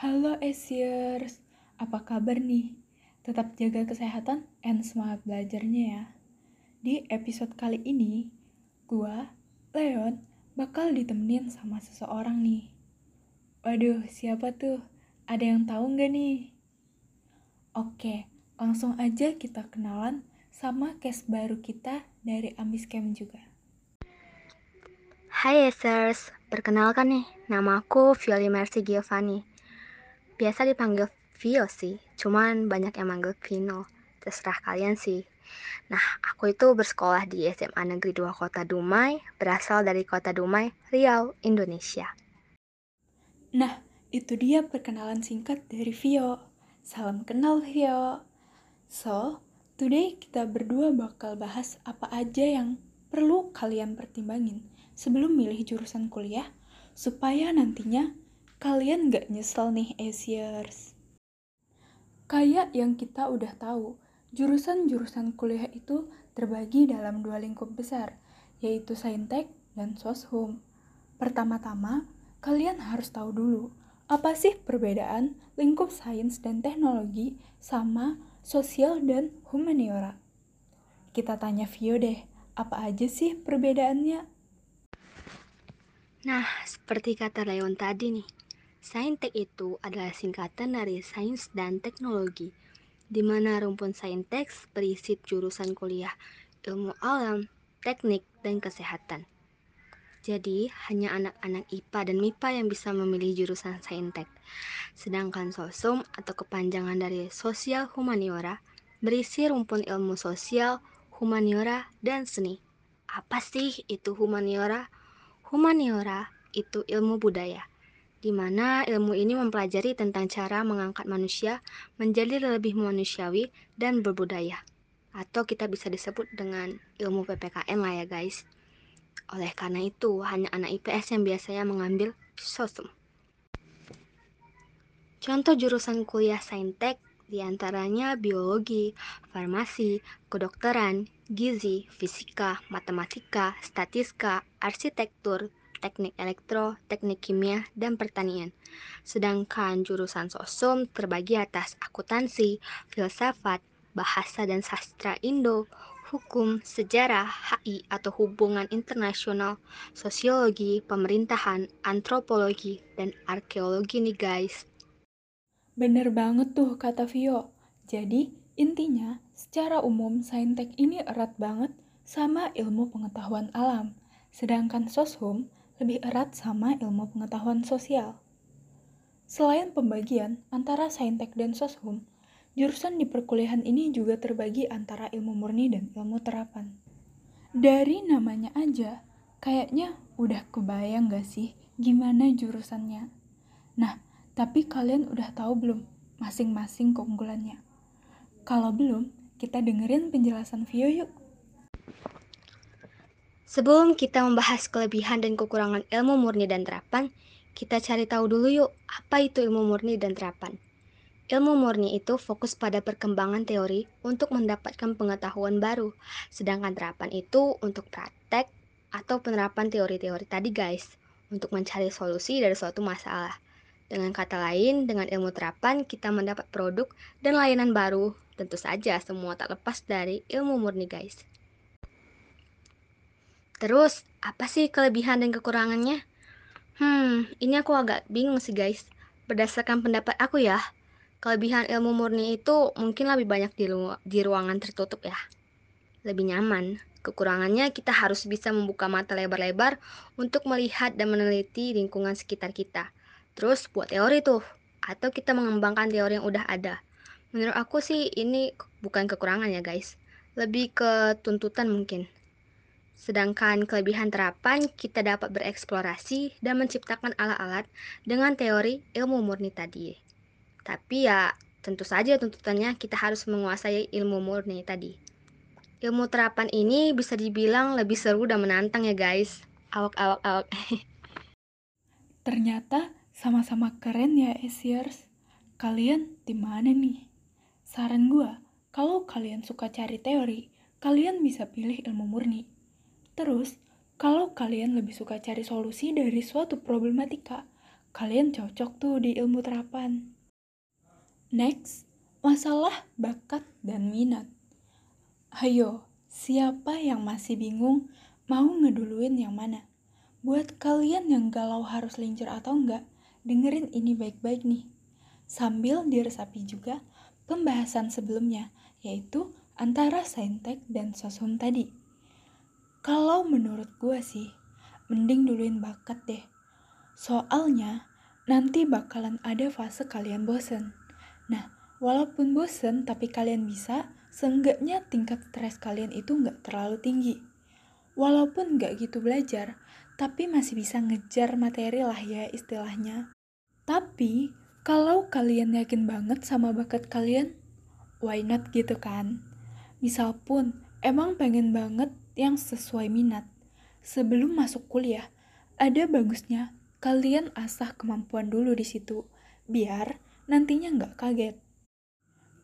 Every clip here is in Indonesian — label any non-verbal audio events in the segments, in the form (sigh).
Halo Asiers, apa kabar nih? Tetap jaga kesehatan and semangat belajarnya ya. Di episode kali ini, gua, Leon, bakal ditemenin sama seseorang nih. Waduh, siapa tuh? Ada yang tahu nggak nih? Oke, langsung aja kita kenalan sama case baru kita dari Ambis Camp juga. Hai Acers, perkenalkan nih, nama aku Violi Mercy Giovanni. Biasa dipanggil Vio sih, cuman banyak yang manggil Vino. Terserah kalian sih. Nah, aku itu bersekolah di SMA Negeri 2 Kota Dumai, berasal dari Kota Dumai, Riau, Indonesia. Nah, itu dia perkenalan singkat dari Vio. Salam kenal Vio. So, today kita berdua bakal bahas apa aja yang perlu kalian pertimbangin sebelum milih jurusan kuliah supaya nantinya kalian gak nyesel nih Asiers. Kayak yang kita udah tahu, jurusan-jurusan kuliah itu terbagi dalam dua lingkup besar, yaitu Saintek dan Soshum. Pertama-tama, kalian harus tahu dulu, apa sih perbedaan lingkup sains dan teknologi sama sosial dan humaniora? Kita tanya Vio deh, apa aja sih perbedaannya? Nah, seperti kata Leon tadi nih, Saintek itu adalah singkatan dari sains dan teknologi, di mana rumpun Saintek berisi jurusan kuliah ilmu alam, teknik, dan kesehatan. Jadi, hanya anak-anak IPA dan MIPA yang bisa memilih jurusan Saintek. Sedangkan Sosum atau kepanjangan dari Sosial Humaniora berisi rumpun ilmu sosial, humaniora, dan seni. Apa sih itu humaniora? Humaniora itu ilmu budaya di mana ilmu ini mempelajari tentang cara mengangkat manusia menjadi lebih manusiawi dan berbudaya. Atau kita bisa disebut dengan ilmu PPKN lah ya guys. Oleh karena itu, hanya anak IPS yang biasanya mengambil sosum. Contoh jurusan kuliah saintek di antaranya biologi, farmasi, kedokteran, gizi, fisika, matematika, statistika, arsitektur, teknik elektro, teknik kimia, dan pertanian. Sedangkan jurusan sosum terbagi atas akuntansi, filsafat, bahasa dan sastra Indo, hukum, sejarah, HI atau hubungan internasional, sosiologi, pemerintahan, antropologi, dan arkeologi nih guys. Bener banget tuh kata Vio. Jadi intinya secara umum saintek ini erat banget sama ilmu pengetahuan alam. Sedangkan soshum lebih erat sama ilmu pengetahuan sosial. Selain pembagian antara saintek dan soshum, jurusan di perkuliahan ini juga terbagi antara ilmu murni dan ilmu terapan. Dari namanya aja, kayaknya udah kebayang gak sih gimana jurusannya? Nah, tapi kalian udah tahu belum masing-masing keunggulannya? Kalau belum, kita dengerin penjelasan Vio yuk. Sebelum kita membahas kelebihan dan kekurangan ilmu murni dan terapan, kita cari tahu dulu yuk, apa itu ilmu murni dan terapan. Ilmu murni itu fokus pada perkembangan teori untuk mendapatkan pengetahuan baru, sedangkan terapan itu untuk praktek atau penerapan teori-teori tadi guys, untuk mencari solusi dari suatu masalah. Dengan kata lain, dengan ilmu terapan kita mendapat produk dan layanan baru, tentu saja semua tak lepas dari ilmu murni guys. Terus, apa sih kelebihan dan kekurangannya? Hmm, ini aku agak bingung sih guys. Berdasarkan pendapat aku ya, kelebihan ilmu murni itu mungkin lebih banyak di, ru di ruangan tertutup ya. Lebih nyaman. Kekurangannya kita harus bisa membuka mata lebar-lebar untuk melihat dan meneliti lingkungan sekitar kita. Terus buat teori tuh, atau kita mengembangkan teori yang udah ada. Menurut aku sih ini bukan kekurangan ya guys. Lebih ke tuntutan mungkin. Sedangkan kelebihan terapan, kita dapat bereksplorasi dan menciptakan alat-alat dengan teori ilmu murni tadi. Tapi ya, tentu saja tuntutannya kita harus menguasai ilmu murni tadi. Ilmu terapan ini bisa dibilang lebih seru dan menantang ya guys. Awak, awak, (laughs) awak. Ternyata sama-sama keren ya Asiers. Kalian di mana nih? Saran gue, kalau kalian suka cari teori, kalian bisa pilih ilmu murni Terus, kalau kalian lebih suka cari solusi dari suatu problematika, kalian cocok tuh di ilmu terapan. Next, masalah bakat dan minat. Hayo, siapa yang masih bingung mau ngeduluin yang mana? Buat kalian yang galau harus lincir atau enggak, dengerin ini baik-baik nih. Sambil diresapi juga pembahasan sebelumnya, yaitu antara saintek dan soshum tadi. Kalau menurut gue sih, mending duluin bakat deh. Soalnya, nanti bakalan ada fase kalian bosen. Nah, walaupun bosen tapi kalian bisa, seenggaknya tingkat stres kalian itu nggak terlalu tinggi. Walaupun nggak gitu belajar, tapi masih bisa ngejar materi lah ya istilahnya. Tapi, kalau kalian yakin banget sama bakat kalian, why not gitu kan? Misal pun, emang pengen banget yang sesuai minat. Sebelum masuk kuliah, ada bagusnya kalian asah kemampuan dulu di situ, biar nantinya nggak kaget.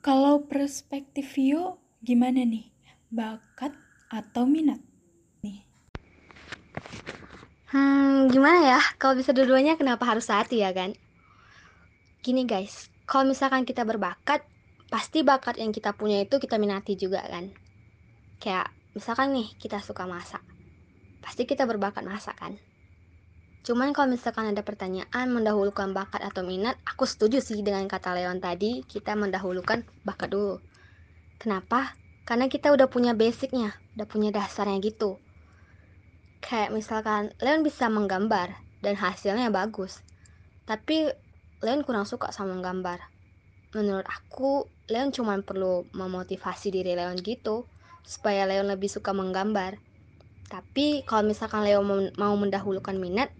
Kalau perspektif Vio, gimana nih? Bakat atau minat? Nih. Hmm, gimana ya? Kalau bisa dua-duanya kenapa harus satu ya kan? Gini guys, kalau misalkan kita berbakat, pasti bakat yang kita punya itu kita minati juga kan kayak misalkan nih kita suka masak. Pasti kita berbakat masak kan? Cuman kalau misalkan ada pertanyaan mendahulukan bakat atau minat aku setuju sih dengan kata Leon tadi kita mendahulukan bakat dulu. Kenapa? Karena kita udah punya basicnya udah punya dasarnya gitu. Kayak misalkan Leon bisa menggambar dan hasilnya bagus. Tapi Leon kurang suka sama menggambar. Menurut aku Leon cuma perlu memotivasi diri Leon gitu supaya Leon lebih suka menggambar. Tapi kalau misalkan Leon mau mendahulukan minat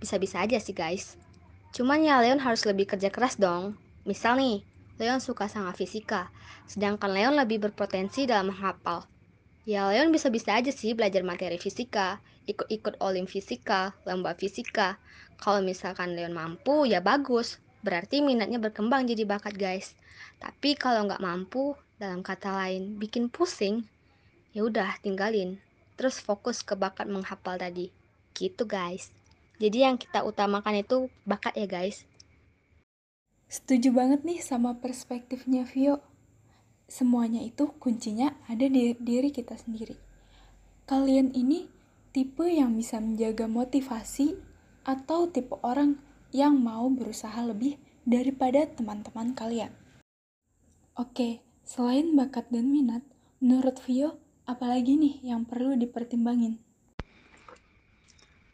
bisa-bisa aja sih guys. Cuman ya Leon harus lebih kerja keras dong. Misal nih Leon suka sama fisika sedangkan Leon lebih berpotensi dalam menghafal. Ya Leon bisa-bisa aja sih belajar materi fisika ikut-ikut olim fisika lomba fisika. Kalau misalkan Leon mampu ya bagus. Berarti minatnya berkembang jadi bakat guys. Tapi kalau nggak mampu, dalam kata lain, bikin pusing, ya udah tinggalin. Terus fokus ke bakat menghafal tadi. Gitu guys. Jadi yang kita utamakan itu bakat ya guys. Setuju banget nih sama perspektifnya Vio. Semuanya itu kuncinya ada di diri kita sendiri. Kalian ini tipe yang bisa menjaga motivasi atau tipe orang yang mau berusaha lebih daripada teman-teman kalian. Oke, selain bakat dan minat, menurut Vio, apalagi nih yang perlu dipertimbangin?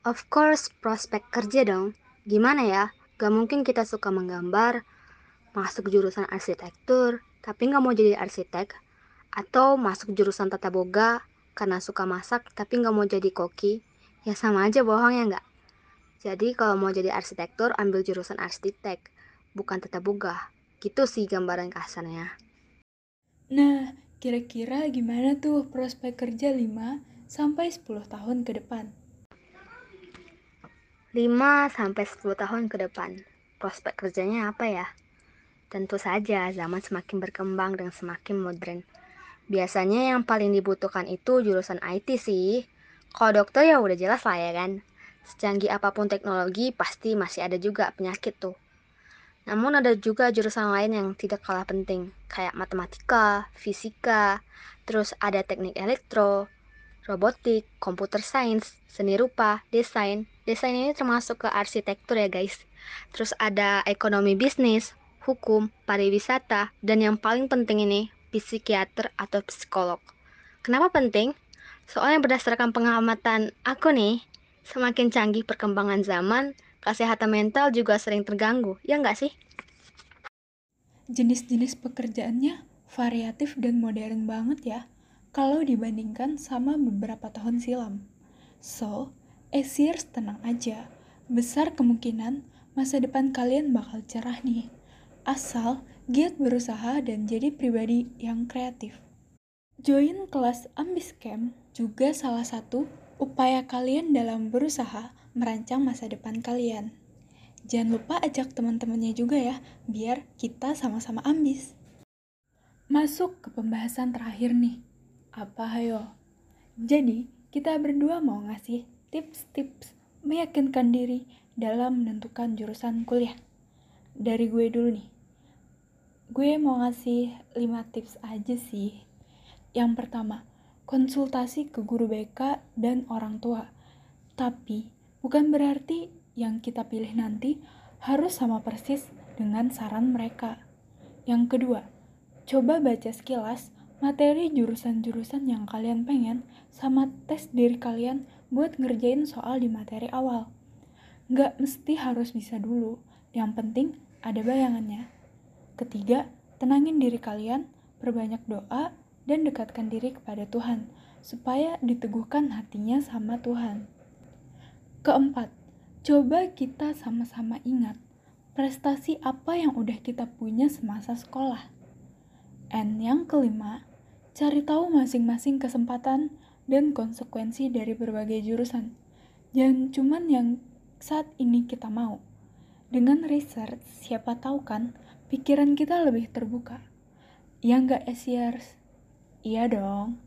Of course, prospek kerja dong. Gimana ya? Gak mungkin kita suka menggambar, masuk jurusan arsitektur, tapi gak mau jadi arsitek, atau masuk jurusan tata boga karena suka masak tapi gak mau jadi koki, ya sama aja bohong ya nggak? Jadi kalau mau jadi arsitektur, ambil jurusan arsitek, bukan tata boga. Gitu sih gambaran kasarnya. Nah, kira-kira gimana tuh prospek kerja 5 sampai 10 tahun ke depan? 5 sampai 10 tahun ke depan. Prospek kerjanya apa ya? Tentu saja zaman semakin berkembang dan semakin modern. Biasanya yang paling dibutuhkan itu jurusan IT sih. Kalau dokter ya udah jelas lah ya kan. Secanggih apa pun teknologi pasti masih ada juga penyakit tuh. Namun ada juga jurusan lain yang tidak kalah penting, kayak matematika, fisika, terus ada teknik elektro, robotik, komputer sains, seni rupa, desain. Desain ini termasuk ke arsitektur ya guys. Terus ada ekonomi bisnis, hukum, pariwisata, dan yang paling penting ini, psikiater atau psikolog. Kenapa penting? Soalnya berdasarkan pengamatan aku nih, semakin canggih perkembangan zaman, kesehatan mental juga sering terganggu, ya nggak sih? Jenis-jenis pekerjaannya variatif dan modern banget ya, kalau dibandingkan sama beberapa tahun silam. So, Asiers tenang aja, besar kemungkinan masa depan kalian bakal cerah nih. Asal giat berusaha dan jadi pribadi yang kreatif. Join kelas Ambis Camp juga salah satu upaya kalian dalam berusaha merancang masa depan kalian. Jangan lupa ajak teman-temannya juga ya, biar kita sama-sama ambis. Masuk ke pembahasan terakhir nih. Apa hayo? Jadi, kita berdua mau ngasih tips-tips meyakinkan diri dalam menentukan jurusan kuliah. Dari gue dulu nih. Gue mau ngasih 5 tips aja sih. Yang pertama, konsultasi ke guru BK dan orang tua. Tapi, bukan berarti yang kita pilih nanti harus sama persis dengan saran mereka. Yang kedua, coba baca sekilas materi jurusan-jurusan yang kalian pengen sama tes diri kalian buat ngerjain soal di materi awal. Nggak mesti harus bisa dulu, yang penting ada bayangannya. Ketiga, tenangin diri kalian, perbanyak doa, dan dekatkan diri kepada Tuhan, supaya diteguhkan hatinya sama Tuhan. Keempat, coba kita sama-sama ingat prestasi apa yang udah kita punya semasa sekolah. And yang kelima, Cari tahu masing-masing kesempatan dan konsekuensi dari berbagai jurusan. Jangan cuman yang saat ini kita mau. Dengan research, siapa tahu kan, pikiran kita lebih terbuka. Ya nggak Asiers? Iya dong.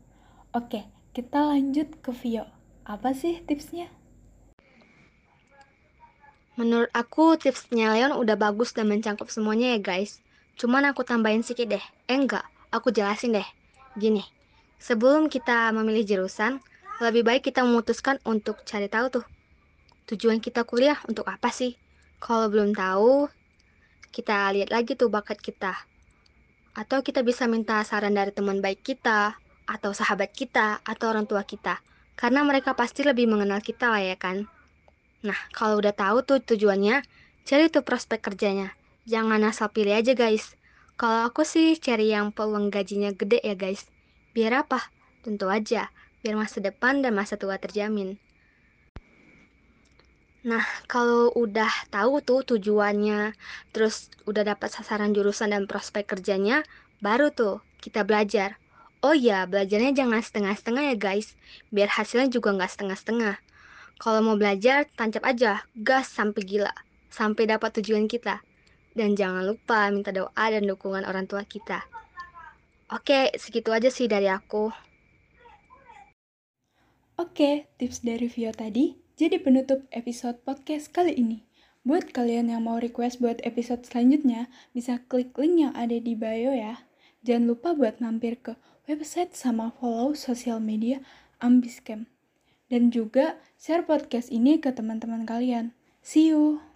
Oke, kita lanjut ke Vio. Apa sih tipsnya? Menurut aku tipsnya Leon udah bagus dan mencangkup semuanya ya guys. Cuman aku tambahin sedikit deh. Eh enggak, aku jelasin deh. Gini, sebelum kita memilih jurusan, lebih baik kita memutuskan untuk cari tahu tuh tujuan kita kuliah untuk apa sih. Kalau belum tahu, kita lihat lagi tuh bakat kita. Atau kita bisa minta saran dari teman baik kita, atau sahabat kita, atau orang tua kita. Karena mereka pasti lebih mengenal kita lah ya kan. Nah, kalau udah tahu tuh tujuannya, cari tuh prospek kerjanya. Jangan asal pilih aja guys. Kalau aku sih cari yang peluang gajinya gede ya guys. Biar apa? Tentu aja, biar masa depan dan masa tua terjamin. Nah, kalau udah tahu tuh tujuannya, terus udah dapat sasaran jurusan dan prospek kerjanya, baru tuh kita belajar. Oh iya, belajarnya jangan setengah-setengah ya guys, biar hasilnya juga nggak setengah-setengah. Kalau mau belajar, tancap aja, gas sampai gila, sampai dapat tujuan kita. Dan jangan lupa minta doa dan dukungan orang tua kita. Oke, segitu aja sih dari aku. Oke, tips dari Vio tadi jadi penutup episode podcast kali ini. Buat kalian yang mau request buat episode selanjutnya, bisa klik link yang ada di bio ya. Jangan lupa buat mampir ke website sama follow sosial media Ambiscam. Dan juga share podcast ini ke teman-teman kalian. See you!